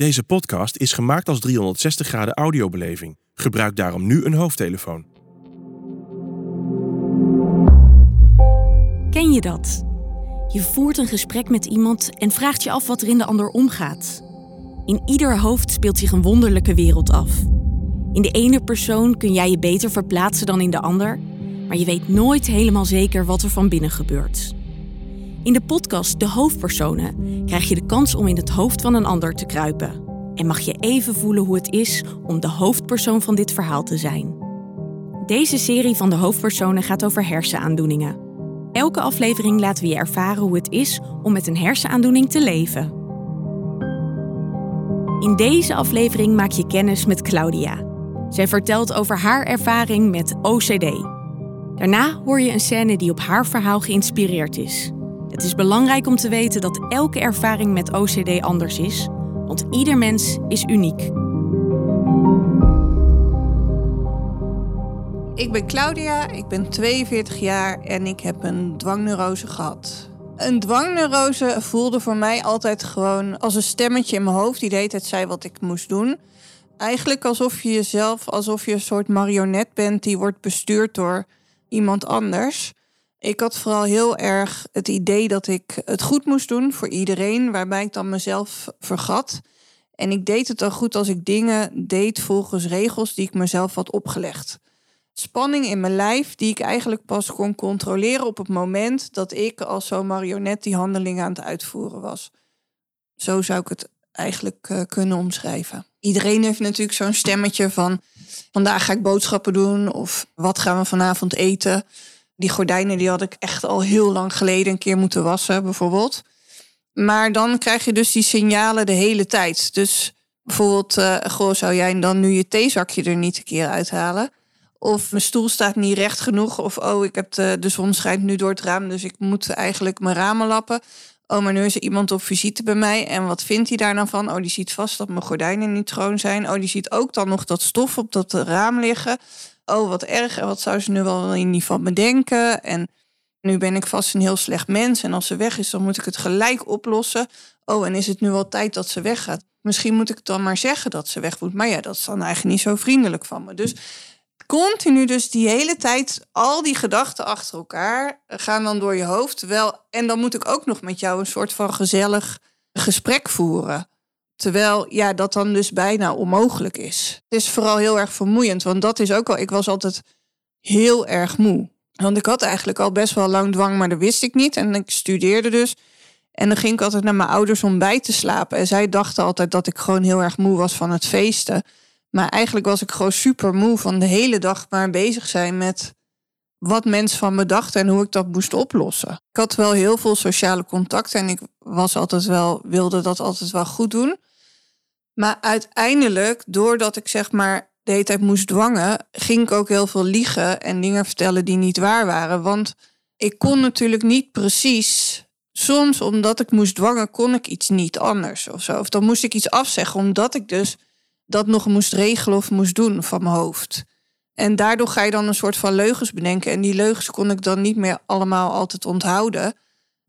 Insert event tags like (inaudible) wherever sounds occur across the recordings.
Deze podcast is gemaakt als 360 graden audiobeleving. Gebruik daarom nu een hoofdtelefoon. Ken je dat? Je voert een gesprek met iemand en vraagt je af wat er in de ander omgaat. In ieder hoofd speelt zich een wonderlijke wereld af. In de ene persoon kun jij je beter verplaatsen dan in de ander, maar je weet nooit helemaal zeker wat er van binnen gebeurt. In de podcast De Hoofdpersonen krijg je de kans om in het hoofd van een ander te kruipen. En mag je even voelen hoe het is om de hoofdpersoon van dit verhaal te zijn. Deze serie van De Hoofdpersonen gaat over hersenaandoeningen. Elke aflevering laten we je ervaren hoe het is om met een hersenaandoening te leven. In deze aflevering maak je kennis met Claudia. Zij vertelt over haar ervaring met OCD. Daarna hoor je een scène die op haar verhaal geïnspireerd is. Het is belangrijk om te weten dat elke ervaring met OCD anders is, want ieder mens is uniek. Ik ben Claudia, ik ben 42 jaar en ik heb een dwangneurose gehad. Een dwangneurose voelde voor mij altijd gewoon als een stemmetje in mijn hoofd die de hele tijd zei wat ik moest doen. Eigenlijk alsof je jezelf, alsof je een soort marionet bent die wordt bestuurd door iemand anders. Ik had vooral heel erg het idee dat ik het goed moest doen voor iedereen, waarbij ik dan mezelf vergat. En ik deed het dan goed als ik dingen deed volgens regels die ik mezelf had opgelegd. Spanning in mijn lijf die ik eigenlijk pas kon controleren op het moment dat ik als zo'n marionet die handeling aan het uitvoeren was. Zo zou ik het eigenlijk uh, kunnen omschrijven. Iedereen heeft natuurlijk zo'n stemmetje van vandaag ga ik boodschappen doen of wat gaan we vanavond eten. Die gordijnen die had ik echt al heel lang geleden een keer moeten wassen, bijvoorbeeld. Maar dan krijg je dus die signalen de hele tijd. Dus bijvoorbeeld, uh, goh, zou jij dan nu je theezakje er niet een keer uithalen? Of mijn stoel staat niet recht genoeg. Of oh, ik heb de, de zon schijnt nu door het raam, dus ik moet eigenlijk mijn ramen lappen. Oh, maar nu is er iemand op visite bij mij. En wat vindt hij daar dan van? Oh, die ziet vast dat mijn gordijnen niet schoon zijn. Oh, die ziet ook dan nog dat stof op dat raam liggen oh wat erg en wat zou ze nu wel in ieder geval bedenken. En nu ben ik vast een heel slecht mens en als ze weg is, dan moet ik het gelijk oplossen. Oh, en is het nu wel tijd dat ze weggaat? Misschien moet ik dan maar zeggen dat ze weg moet. Maar ja, dat is dan eigenlijk niet zo vriendelijk van me. Dus continu dus die hele tijd al die gedachten achter elkaar gaan dan door je hoofd. Wel, en dan moet ik ook nog met jou een soort van gezellig gesprek voeren. Terwijl ja, dat dan dus bijna onmogelijk is. Het is vooral heel erg vermoeiend, want dat is ook al. Ik was altijd heel erg moe. Want ik had eigenlijk al best wel lang dwang, maar dat wist ik niet. En ik studeerde dus. En dan ging ik altijd naar mijn ouders om bij te slapen. En zij dachten altijd dat ik gewoon heel erg moe was van het feesten. Maar eigenlijk was ik gewoon super moe van de hele dag maar bezig zijn met wat mensen van me dachten en hoe ik dat moest oplossen. Ik had wel heel veel sociale contacten en ik was altijd wel, wilde dat altijd wel goed doen. Maar uiteindelijk, doordat ik zeg maar de hele tijd moest dwangen, ging ik ook heel veel liegen en dingen vertellen die niet waar waren. Want ik kon natuurlijk niet precies. Soms, omdat ik moest dwangen, kon ik iets niet anders of zo. Of dan moest ik iets afzeggen, omdat ik dus dat nog moest regelen of moest doen van mijn hoofd. En daardoor ga je dan een soort van leugens bedenken. En die leugens kon ik dan niet meer allemaal altijd onthouden.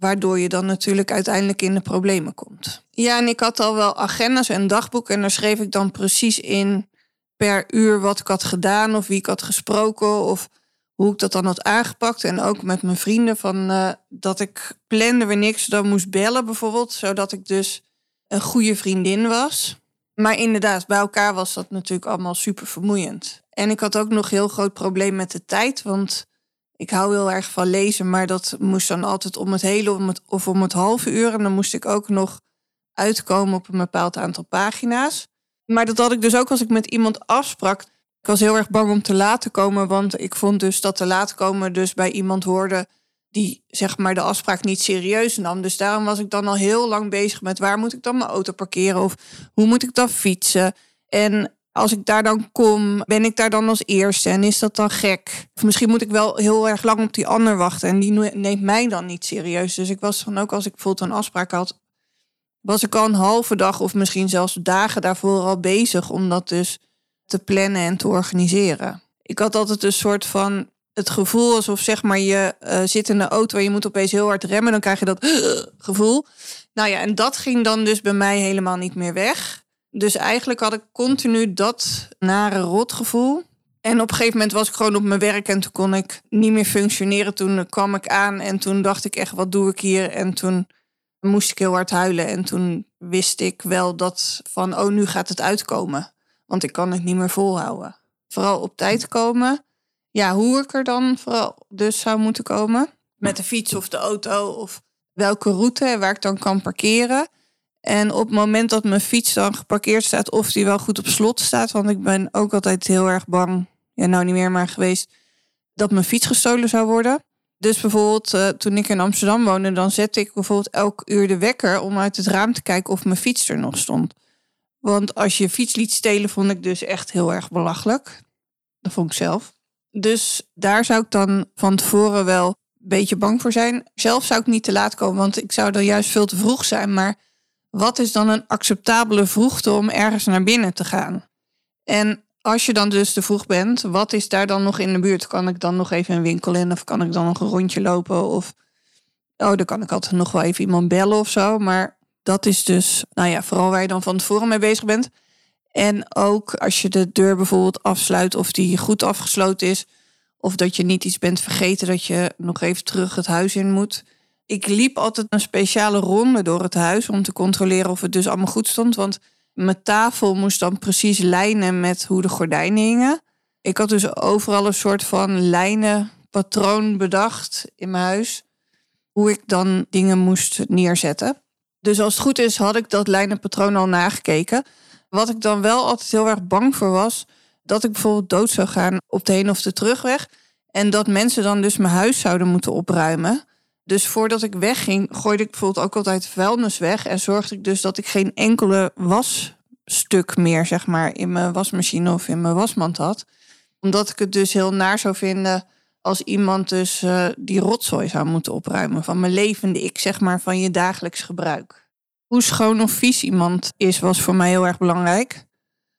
Waardoor je dan natuurlijk uiteindelijk in de problemen komt. Ja, en ik had al wel agendas en dagboeken. En daar schreef ik dan precies in per uur wat ik had gedaan. Of wie ik had gesproken. Of hoe ik dat dan had aangepakt. En ook met mijn vrienden. Van, uh, dat ik plande weer niks. Dan moest bellen bijvoorbeeld. Zodat ik dus een goede vriendin was. Maar inderdaad, bij elkaar was dat natuurlijk allemaal super vermoeiend. En ik had ook nog heel groot probleem met de tijd. Want ik hou heel erg van lezen, maar dat moest dan altijd om het hele om het, of om het halve uur. En dan moest ik ook nog uitkomen op een bepaald aantal pagina's. Maar dat had ik dus ook als ik met iemand afsprak. Ik was heel erg bang om te laten komen, want ik vond dus dat te laat komen dus bij iemand hoorde die zeg maar de afspraak niet serieus nam. Dus daarom was ik dan al heel lang bezig met waar moet ik dan mijn auto parkeren of hoe moet ik dan fietsen. En als ik daar dan kom, ben ik daar dan als eerste en is dat dan gek? Of misschien moet ik wel heel erg lang op die ander wachten en die neemt mij dan niet serieus. Dus ik was dan ook als ik bijvoorbeeld een afspraak had, was ik al een halve dag of misschien zelfs dagen daarvoor al bezig om dat dus te plannen en te organiseren. Ik had altijd een soort van het gevoel alsof zeg maar je uh, zit in de auto en je moet opeens heel hard remmen, dan krijg je dat (gasps) gevoel. Nou ja, en dat ging dan dus bij mij helemaal niet meer weg. Dus eigenlijk had ik continu dat nare rotgevoel. En op een gegeven moment was ik gewoon op mijn werk en toen kon ik niet meer functioneren. Toen kwam ik aan en toen dacht ik echt, wat doe ik hier? En toen moest ik heel hard huilen. En toen wist ik wel dat van, oh, nu gaat het uitkomen. Want ik kan het niet meer volhouden. Vooral op tijd komen. Ja, hoe ik er dan vooral dus zou moeten komen. Met de fiets of de auto of welke route waar ik dan kan parkeren. En op het moment dat mijn fiets dan geparkeerd staat, of die wel goed op slot staat, want ik ben ook altijd heel erg bang, ja, nou niet meer maar geweest, dat mijn fiets gestolen zou worden. Dus bijvoorbeeld uh, toen ik in Amsterdam woonde, dan zette ik bijvoorbeeld elk uur de wekker om uit het raam te kijken of mijn fiets er nog stond. Want als je fiets liet stelen, vond ik dus echt heel erg belachelijk. Dat vond ik zelf. Dus daar zou ik dan van tevoren wel een beetje bang voor zijn. Zelf zou ik niet te laat komen, want ik zou dan juist veel te vroeg zijn. Maar wat is dan een acceptabele vroegte om ergens naar binnen te gaan? En als je dan dus te vroeg bent, wat is daar dan nog in de buurt? Kan ik dan nog even een winkel in of kan ik dan nog een rondje lopen? Of oh, dan kan ik altijd nog wel even iemand bellen of zo. Maar dat is dus, nou ja, vooral waar je dan van tevoren mee bezig bent. En ook als je de deur bijvoorbeeld afsluit of die goed afgesloten is. Of dat je niet iets bent vergeten dat je nog even terug het huis in moet. Ik liep altijd een speciale ronde door het huis om te controleren of het dus allemaal goed stond. Want mijn tafel moest dan precies lijnen met hoe de gordijnen hingen. Ik had dus overal een soort van lijnenpatroon bedacht in mijn huis. Hoe ik dan dingen moest neerzetten. Dus als het goed is, had ik dat lijnenpatroon al nagekeken. Wat ik dan wel altijd heel erg bang voor was, dat ik bijvoorbeeld dood zou gaan op de heen of de terugweg. En dat mensen dan dus mijn huis zouden moeten opruimen. Dus voordat ik wegging, gooide ik bijvoorbeeld ook altijd vuilnis weg. En zorgde ik dus dat ik geen enkele wasstuk meer, zeg maar, in mijn wasmachine of in mijn wasmand had. Omdat ik het dus heel naar zou vinden als iemand dus uh, die rotzooi zou moeten opruimen. Van mijn levende ik, zeg maar, van je dagelijks gebruik. Hoe schoon of vies iemand is, was voor mij heel erg belangrijk.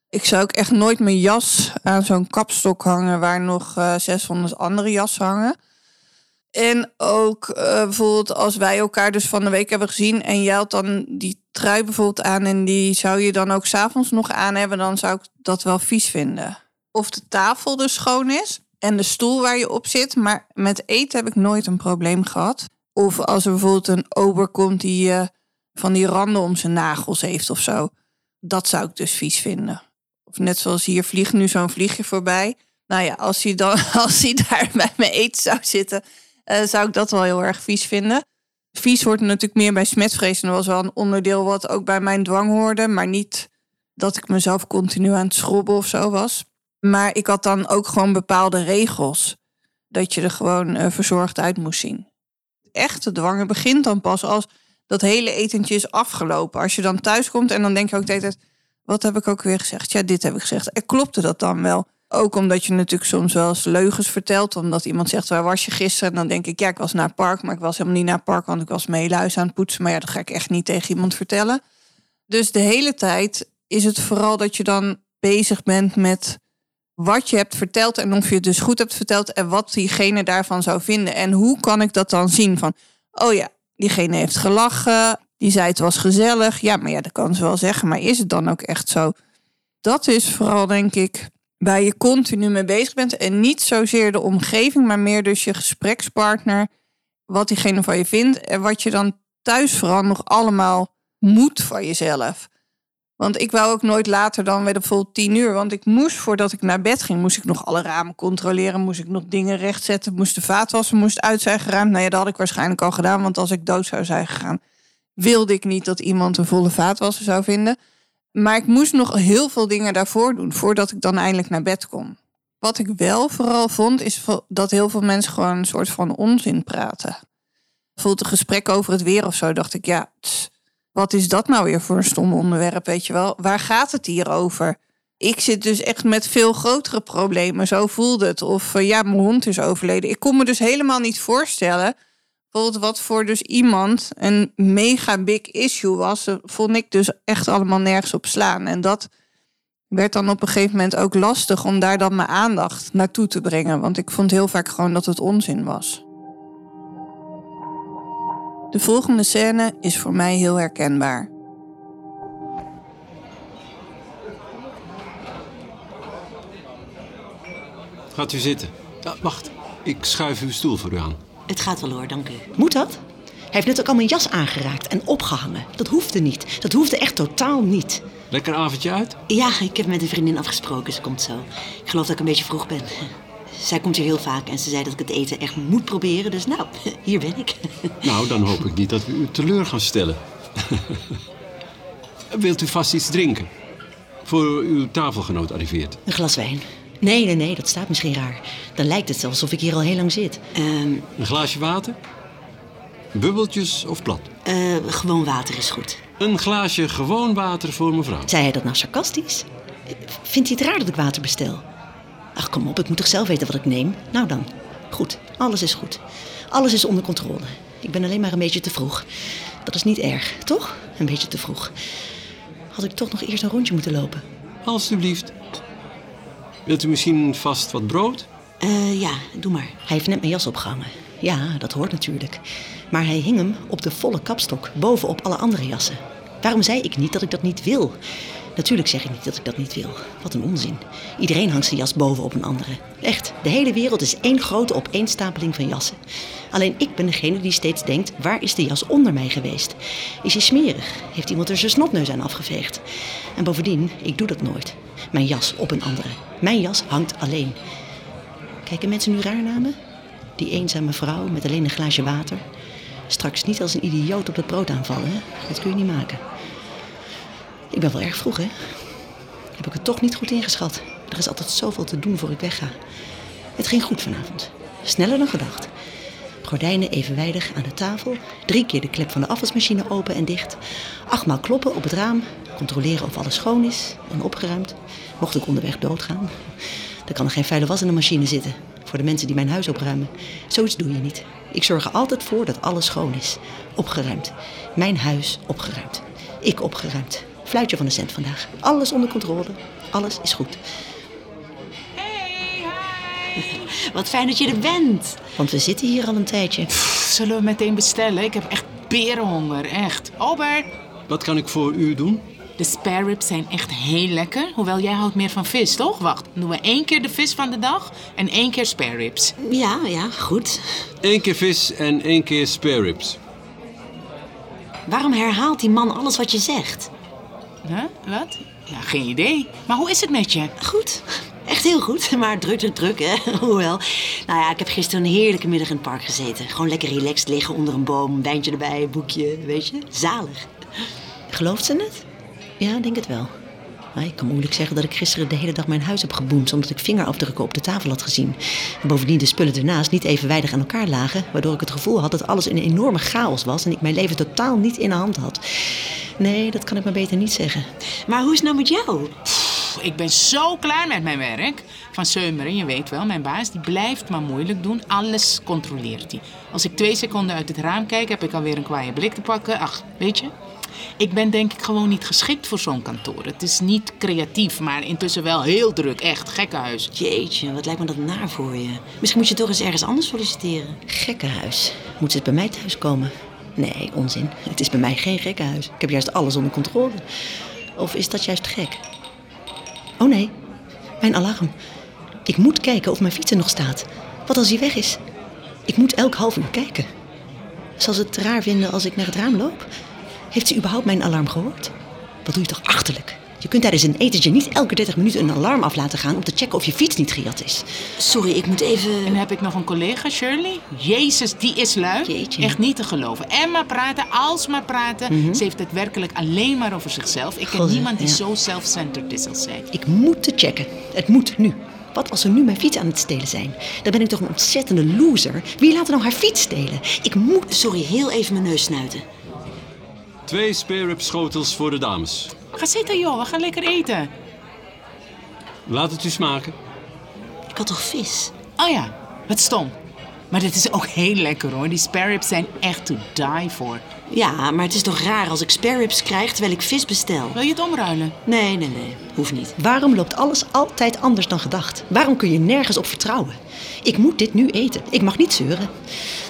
Ik zou ook echt nooit mijn jas aan zo'n kapstok hangen waar nog uh, eh, 600 andere jassen hangen. En ook uh, bijvoorbeeld als wij elkaar dus van de week hebben gezien en jij had dan die trui bijvoorbeeld aan en die zou je dan ook s'avonds nog aan hebben, dan zou ik dat wel vies vinden. Of de tafel dus schoon is en de stoel waar je op zit, maar met eten heb ik nooit een probleem gehad. Of als er bijvoorbeeld een ober komt die uh, van die randen om zijn nagels heeft of zo. Dat zou ik dus vies vinden. Of net zoals hier vliegt nu zo'n vliegje voorbij. Nou ja, als hij, dan, (laughs) als hij daar bij mijn eten zou zitten, uh, zou ik dat wel heel erg vies vinden. Vies hoort natuurlijk meer bij smetvrees. En dat was wel een onderdeel wat ook bij mijn dwang hoorde. Maar niet dat ik mezelf continu aan het schrobben of zo was. Maar ik had dan ook gewoon bepaalde regels. Dat je er gewoon uh, verzorgd uit moest zien. Echte dwangen begint dan pas als dat hele etentje is afgelopen. Als je dan thuis komt en dan denk je ook de tijd... Wat heb ik ook weer gezegd? Ja, dit heb ik gezegd. En klopte dat dan wel? Ook omdat je natuurlijk soms wel eens leugens vertelt. Omdat iemand zegt, waar was je gisteren? En dan denk ik, ja, ik was naar het park. Maar ik was helemaal niet naar het park, want ik was mee aan het poetsen. Maar ja, dat ga ik echt niet tegen iemand vertellen. Dus de hele tijd is het vooral dat je dan bezig bent met wat je hebt verteld. En of je het dus goed hebt verteld. En wat diegene daarvan zou vinden. En hoe kan ik dat dan zien? Van, oh ja, diegene heeft gelachen. Die zei het was gezellig. Ja, maar ja, dat kan ze wel zeggen. Maar is het dan ook echt zo? Dat is vooral, denk ik, waar je continu mee bezig bent. En niet zozeer de omgeving, maar meer dus je gesprekspartner. Wat diegene van je vindt. En wat je dan thuis vooral nog allemaal moet van jezelf. Want ik wou ook nooit later dan weer bijvoorbeeld tien uur. Want ik moest, voordat ik naar bed ging, moest ik nog alle ramen controleren. Moest ik nog dingen rechtzetten. Moest de vaatwasser moest uit zijn geruimd. Nou ja, dat had ik waarschijnlijk al gedaan. Want als ik dood zou zijn gegaan, wilde ik niet dat iemand een volle vaatwasser zou vinden. Maar ik moest nog heel veel dingen daarvoor doen, voordat ik dan eindelijk naar bed kon. Wat ik wel vooral vond, is dat heel veel mensen gewoon een soort van onzin praten. Bijvoorbeeld een gesprek over het weer of zo, dacht ik, ja, wat is dat nou weer voor een stom onderwerp, weet je wel? Waar gaat het hier over? Ik zit dus echt met veel grotere problemen, zo voelde het. Of uh, ja, mijn hond is overleden. Ik kon me dus helemaal niet voorstellen Bijvoorbeeld wat voor dus iemand een mega big issue was, eh, vond ik dus echt allemaal nergens op slaan. En dat werd dan op een gegeven moment ook lastig om daar dan mijn aandacht naartoe te brengen. Want ik vond heel vaak gewoon dat het onzin was. De volgende scène is voor mij heel herkenbaar. Gaat u zitten. Ja, wacht, ik schuif uw stoel voor u aan. Het gaat wel hoor, dank u. Moet dat? Hij heeft net ook al mijn jas aangeraakt en opgehangen. Dat hoefde niet. Dat hoefde echt totaal niet. Lekker avondje uit? Ja, ik heb met een vriendin afgesproken. Ze komt zo. Ik geloof dat ik een beetje vroeg ben. Zij komt hier heel vaak en ze zei dat ik het eten echt moet proberen. Dus nou, hier ben ik. Nou, dan hoop ik niet dat we u teleur gaan stellen. Wilt u vast iets drinken? Voor uw tafelgenoot arriveert. Een glas wijn. Nee, nee, nee, dat staat misschien raar. Dan lijkt het alsof ik hier al heel lang zit. Ehm, Een glaasje water? Bubbeltjes of plat? eh, gewoon water is goed. Een glaasje gewoon water voor mevrouw. Zei hij dat nou sarcastisch? Vindt hij het raar dat ik water bestel? Ach, kom op, ik moet toch zelf weten wat ik neem? Nou dan. Goed, alles is goed. Alles is onder controle. Ik ben alleen maar een beetje te vroeg. Dat is niet erg, toch? Een beetje te vroeg. Had ik toch nog eerst een rondje moeten lopen? Alsjeblieft. Wilt u misschien vast wat brood? Eh, ja, doe maar. Hij heeft net mijn jas opgehangen. Ja, dat hoort natuurlijk. Maar hij hing hem op de volle kapstok, bovenop alle andere jassen. Waarom zei ik niet dat ik dat niet wil? Natuurlijk zeg ik niet dat ik dat niet wil. Wat een onzin. Iedereen hangt zijn jas bovenop een andere. Echt, de hele wereld is één grote opeenstapeling van jassen. Alleen ik ben degene die steeds denkt, waar is de jas onder mij geweest? Is hij smerig? Heeft iemand er zijn snotneus aan afgeveegd? En bovendien, ik doe dat nooit. Mijn jas op een andere. Mijn jas hangt alleen. Kijken mensen nu raar naar me? Die eenzame vrouw met alleen een glaasje water. Straks niet als een idioot op het brood aanvallen, hè? Dat kun je niet maken. Ik ben wel erg vroeg, hè? Heb ik het toch niet goed ingeschat. Er is altijd zoveel te doen voor ik wegga. Het ging goed vanavond. Sneller dan gedacht. Gordijnen evenwijdig aan de tafel. Drie keer de klep van de afwasmachine open en dicht. Achtmaal kloppen op het raam. Controleren of alles schoon is en opgeruimd. Mocht ik onderweg doodgaan. Dan kan er geen vuile was in de machine zitten. Voor de mensen die mijn huis opruimen. Zoiets doe je niet. Ik zorg er altijd voor dat alles schoon is. Opgeruimd. Mijn huis opgeruimd. Ik opgeruimd. Fluitje van de cent vandaag. Alles onder controle. Alles is goed. Wat fijn dat je er bent. Want we zitten hier al een tijdje. Zullen we meteen bestellen? Ik heb echt berenhonger, echt. Albert, Wat kan ik voor u doen? de spare ribs zijn echt heel lekker. Hoewel jij houdt meer van vis, toch? Wacht, doen we één keer de vis van de dag en één keer spare ribs. Ja, ja, goed. Eén keer vis en één keer spare ribs. Waarom herhaalt die man alles wat je zegt? Huh? Wat? Ja, geen idee. Maar hoe is het met je? Goed. Echt heel goed, (laughs) maar druk, druk, druk, hè. (laughs) Hoewel. Nou ja, ik heb gisteren een heerlijke middag in het park gezeten. Gewoon lekker relaxed liggen onder een boom, wijntje erbij, boekje, weet je. Zalig. Gelooft ze het? Ja, denk het wel. Maar ik kan moeilijk zeggen dat ik gisteren de hele dag mijn huis heb geboomd... omdat ik vingerafdrukken op de tafel had gezien. En bovendien de spullen ernaast niet evenwijdig aan elkaar lagen... waardoor ik het gevoel had dat alles een enorme chaos was... en ik mijn leven totaal niet in de hand had. Nee, dat kan ik maar beter niet zeggen. Maar hoe is het nou met jou? Pff, Ik ben zo klaar met mijn werk. Van Seumeren, je weet wel, mijn baas, die blijft maar moeilijk doen. Alles controleert hij. Als ik twee seconden uit het raam kijk, heb ik alweer een kwaaie blik te pakken. Ach, weet je, ik ben denk ik gewoon niet geschikt voor zo'n kantoor. Het is niet creatief, maar intussen wel heel druk. Echt, gekkenhuis. Jeetje, wat lijkt me dat naar voor je. Misschien moet je toch eens ergens anders solliciteren. Gekkenhuis. Moet ze het bij mij thuis komen? Nee, onzin. Het is bij mij geen gekkenhuis. Ik heb juist alles onder controle. Of is dat juist gek? Oh nee, mijn alarm. Ik moet kijken of mijn fiets er nog staat. Wat als hij weg is? Ik moet elk half uur kijken. Zal ze het raar vinden als ik naar het raam loop? Heeft ze überhaupt mijn alarm gehoord? Wat doe je toch achterlijk? Je kunt tijdens een etentje niet elke 30 minuten een alarm af laten gaan om te checken of je fiets niet gejat is. Sorry, ik moet even... En heb ik nog een collega, Shirley. Jezus, die is lui. Jeetje. Echt niet te geloven. En maar praten, alsmaar praten. Ze heeft het werkelijk alleen maar over zichzelf. Ik ken niemand die ja. zo self-centered is als zij. Ik moet te checken. Het moet nu. Wat als ze nu mijn fiets aan het stelen zijn? Dan ben ik toch een ontzettende loser. Wie laat er nou haar fiets stelen? Ik moet... Sorry, heel even mijn neus snuiten. Twee spare schotels voor de dames. Ga zitten, joh. We gaan lekker eten. Laat het u smaken. Ik had toch vis? Oh ja, wat stom. Maar dit is ook heel lekker hoor. Die spare ribs zijn echt to die for. Ja, maar het is toch raar als ik spare ribs krijg terwijl ik vis bestel? Wil je het omruilen? Nee, nee, nee. Hoeft niet. Waarom loopt alles altijd anders dan gedacht? Waarom kun je nergens op vertrouwen? Ik moet dit nu eten. Ik mag niet zeuren.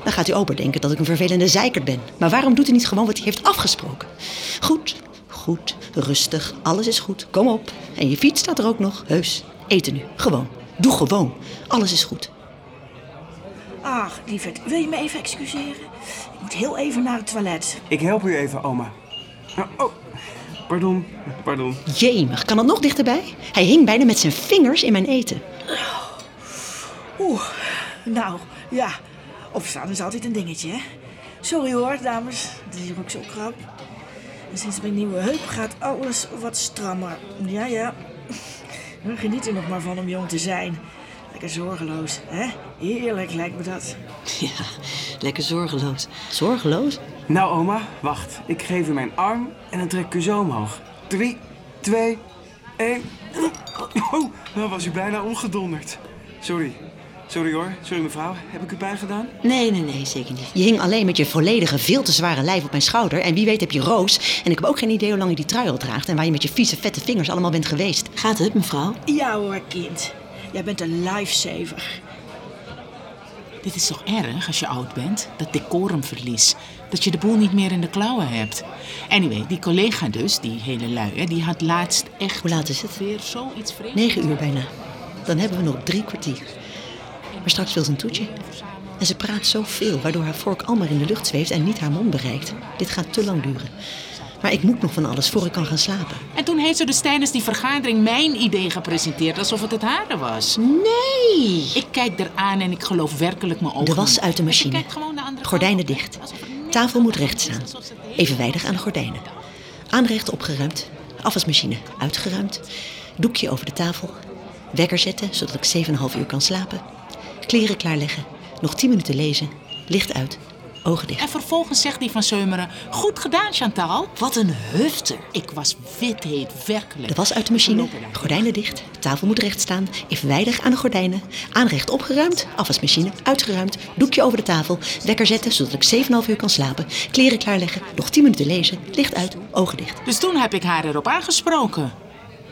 Dan gaat uw opa denken dat ik een vervelende zeikert ben. Maar waarom doet hij niet gewoon wat hij heeft afgesproken? Goed, goed, rustig. Alles is goed. Kom op. En je fiets staat er ook nog. Heus. Eten nu. Gewoon. Doe gewoon. Alles is goed. Ach, lieverd, wil je me even excuseren? Ik moet heel even naar het toilet. Ik help u even, oma. Oh, oh, pardon, pardon. Jemig, kan het nog dichterbij? Hij hing bijna met zijn vingers in mijn eten. Oeh, nou, ja. Opstaan is altijd een dingetje, hè? Sorry hoor, dames. Het is hier ook zo krap. Sinds mijn nieuwe heup gaat alles wat strammer. Ja, ja. Geniet er nog maar van om jong te zijn. Lekker zorgeloos, hè? Heerlijk lijkt me dat. Ja, lekker zorgeloos. Zorgeloos? Nou, oma, wacht. Ik geef u mijn arm en dan trek ik u zo omhoog. Drie, twee, één. Oh, nou was u bijna ongedonderd. Sorry. Sorry hoor. Sorry mevrouw. Heb ik u pijn gedaan? Nee, nee, nee, zeker niet. Je hing alleen met je volledige, veel te zware lijf op mijn schouder. En wie weet heb je roos. En ik heb ook geen idee hoe lang je die trui al draagt. En waar je met je vieze, vette vingers allemaal bent geweest. Gaat het, mevrouw? Ja hoor, kind. Jij bent een lifesaver. Dit is toch erg als je oud bent? Dat decorumverlies. Dat je de boel niet meer in de klauwen hebt. Anyway, die collega dus, die hele lui, hè, die had laatst echt... Hoe laat is het? Weer zoiets vreemds. Negen uur bijna. Dan hebben we nog drie kwartier. Maar straks wil ze een toetje. En ze praat zoveel, waardoor haar vork al maar in de lucht zweeft en niet haar mond bereikt. Dit gaat te lang duren. Maar ik moet nog van alles voor ik kan gaan slapen. En toen heeft ze dus tijdens die vergadering mijn idee gepresenteerd alsof het het hare was. Nee! Ik kijk eraan en ik geloof werkelijk mijn ogen. De was uit de machine. Gordijnen dicht. Tafel moet recht staan. Evenwijdig aan de gordijnen. Aanrecht opgeruimd. Afwasmachine uitgeruimd. Doekje over de tafel. Wekker zetten, zodat ik 7,5 uur kan slapen. Kleren klaarleggen. Nog 10 minuten lezen. Licht uit. Ogen dicht. En vervolgens zegt die van Seumeren... Goed gedaan, Chantal. Wat een hufter. Ik was wit heet, werkelijk. De was uit de machine, gordijnen dicht, tafel moet recht staan, evenwijdig aan de gordijnen, aanrecht opgeruimd, afwasmachine uitgeruimd, doekje over de tafel, wekker zetten zodat ik 7,5 uur kan slapen, kleren klaarleggen, nog 10 minuten lezen, licht uit, ogen dicht. Dus toen heb ik haar erop aangesproken.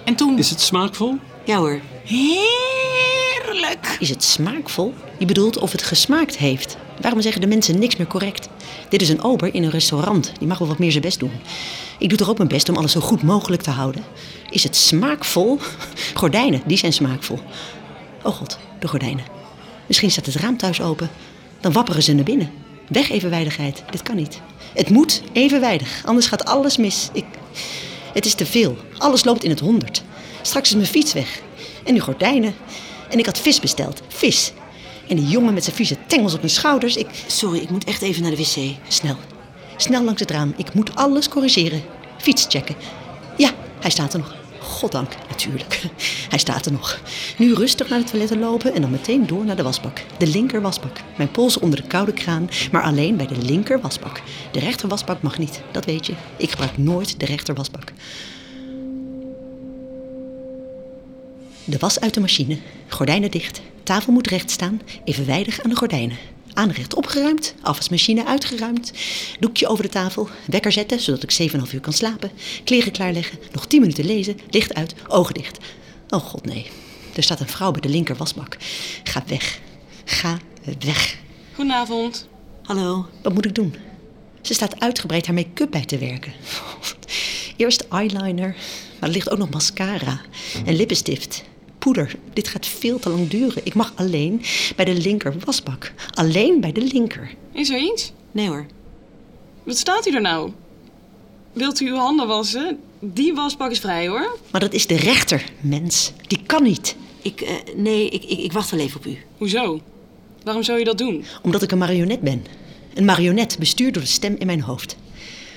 En toen... Is het smaakvol? Ja hoor. Heerlijk. Is het smaakvol? Je bedoelt of het gesmaakt heeft. Waarom zeggen de mensen niks meer correct? Dit is een ober in een restaurant. Die mag wel wat meer zijn best doen. Ik doe toch ook mijn best om alles zo goed mogelijk te houden. Is het smaakvol? Gordijnen, die zijn smaakvol. Oh god, de gordijnen. Misschien staat het raam thuis open. Dan wapperen ze naar binnen. Weg evenwijdigheid. Dit kan niet. Het moet evenwijdig, anders gaat alles mis. Ik... Het is te veel. Alles loopt in het honderd. Straks is mijn fiets weg. En die gordijnen. En ik had vis besteld. Vis. En die jongen met zijn vieze tengels op mijn schouders. Ik... Sorry, ik moet echt even naar de wc. Snel. Snel langs het raam. Ik moet alles corrigeren. Fiets checken. Ja, hij staat er nog. Goddank, natuurlijk. (laughs) Hij staat er nog. Nu rustig naar de toiletten lopen en dan meteen door naar de wasbak. De linker wasbak. Mijn pols onder de koude kraan, maar alleen bij de linker wasbak. De rechter wasbak mag niet, dat weet je. Ik gebruik nooit de rechter wasbak. De was uit de machine, gordijnen dicht, tafel moet recht staan, evenwijdig aan de gordijnen. Aanrecht opgeruimd, afwasmachine uitgeruimd, doekje over de tafel, wekker zetten zodat ik 7,5 uur kan slapen, kleren klaarleggen, nog 10 minuten lezen, licht uit, ogen dicht. Oh god nee, er staat een vrouw bij de linker wasbak. Ga weg, ga weg. Goedenavond. Hallo. Wat moet ik doen? Ze staat uitgebreid haar make-up bij te werken. (laughs) Eerst eyeliner, maar er ligt ook nog mascara en lippenstift. Poeder, dit gaat veel te lang duren. Ik mag alleen bij de linker wasbak. Alleen bij de linker. Is er iets? Nee hoor. Wat staat u er nou? Wilt u uw handen wassen? Die wasbak is vrij hoor. Maar dat is de rechter, mens. Die kan niet. Ik, eh, nee, ik, ik, ik wacht wel even op u. Hoezo? Waarom zou je dat doen? Omdat ik een marionet ben. Een marionet bestuurd door de stem in mijn hoofd.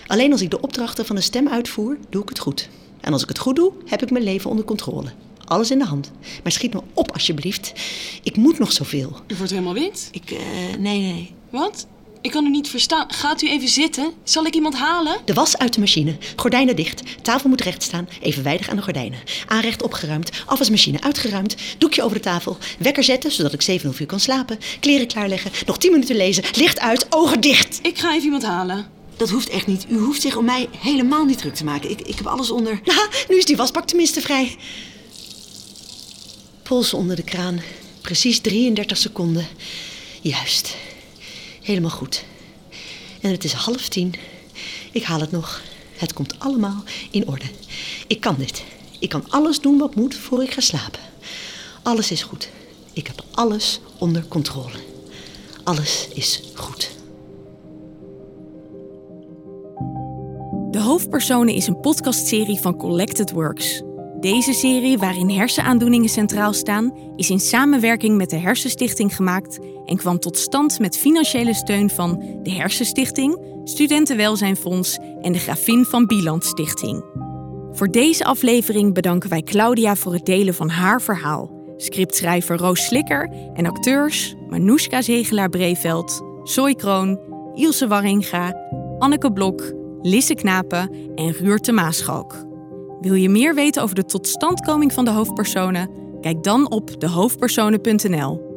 Alleen als ik de opdrachten van de stem uitvoer, doe ik het goed. En als ik het goed doe, heb ik mijn leven onder controle. Alles in de hand. Maar schiet me op alsjeblieft. Ik moet nog zoveel. U wordt helemaal wit. Ik, eh, nee, nee. Wat? Ik kan u niet verstaan. Gaat u even zitten? Zal ik iemand halen? De was uit de machine, gordijnen dicht, tafel moet recht staan, evenwijdig aan de gordijnen. Aanrecht opgeruimd, afwasmachine uitgeruimd, doekje over de tafel, wekker zetten zodat ik 7,5 uur kan slapen, kleren klaarleggen, nog 10 minuten lezen, licht uit, ogen dicht. Ik ga even iemand halen. Dat hoeft echt niet. U hoeft zich om mij helemaal niet druk te maken. Ik, ik heb alles onder... Nou, nu is die wasbak tenminste vrij. Pols onder de kraan, precies 33 seconden. Juist. Helemaal goed. En het is half tien. Ik haal het nog. Het komt allemaal in orde. Ik kan dit. Ik kan alles doen wat moet voor ik ga slapen. Alles is goed. Ik heb alles onder controle. Alles is goed. De Hoofdpersonen is een podcastserie van Collected Works. Deze serie, waarin hersenaandoeningen centraal staan, is in samenwerking met de Hersenstichting gemaakt en kwam tot stand met financiële steun van de Hersenstichting, Studentenwelzijnfonds en de Grafin van Bieland Stichting. Voor deze aflevering bedanken wij Claudia voor het delen van haar verhaal, scriptschrijver Roos Slikker en acteurs Manoushka Zegelaar-Breveld, Zoe Kroon, Ilse Warringa, Anneke Blok, Lisse Knapen en Ruurte Maaschalk. Wil je meer weten over de totstandkoming van de hoofdpersonen? Kijk dan op dehoofdpersonen.nl.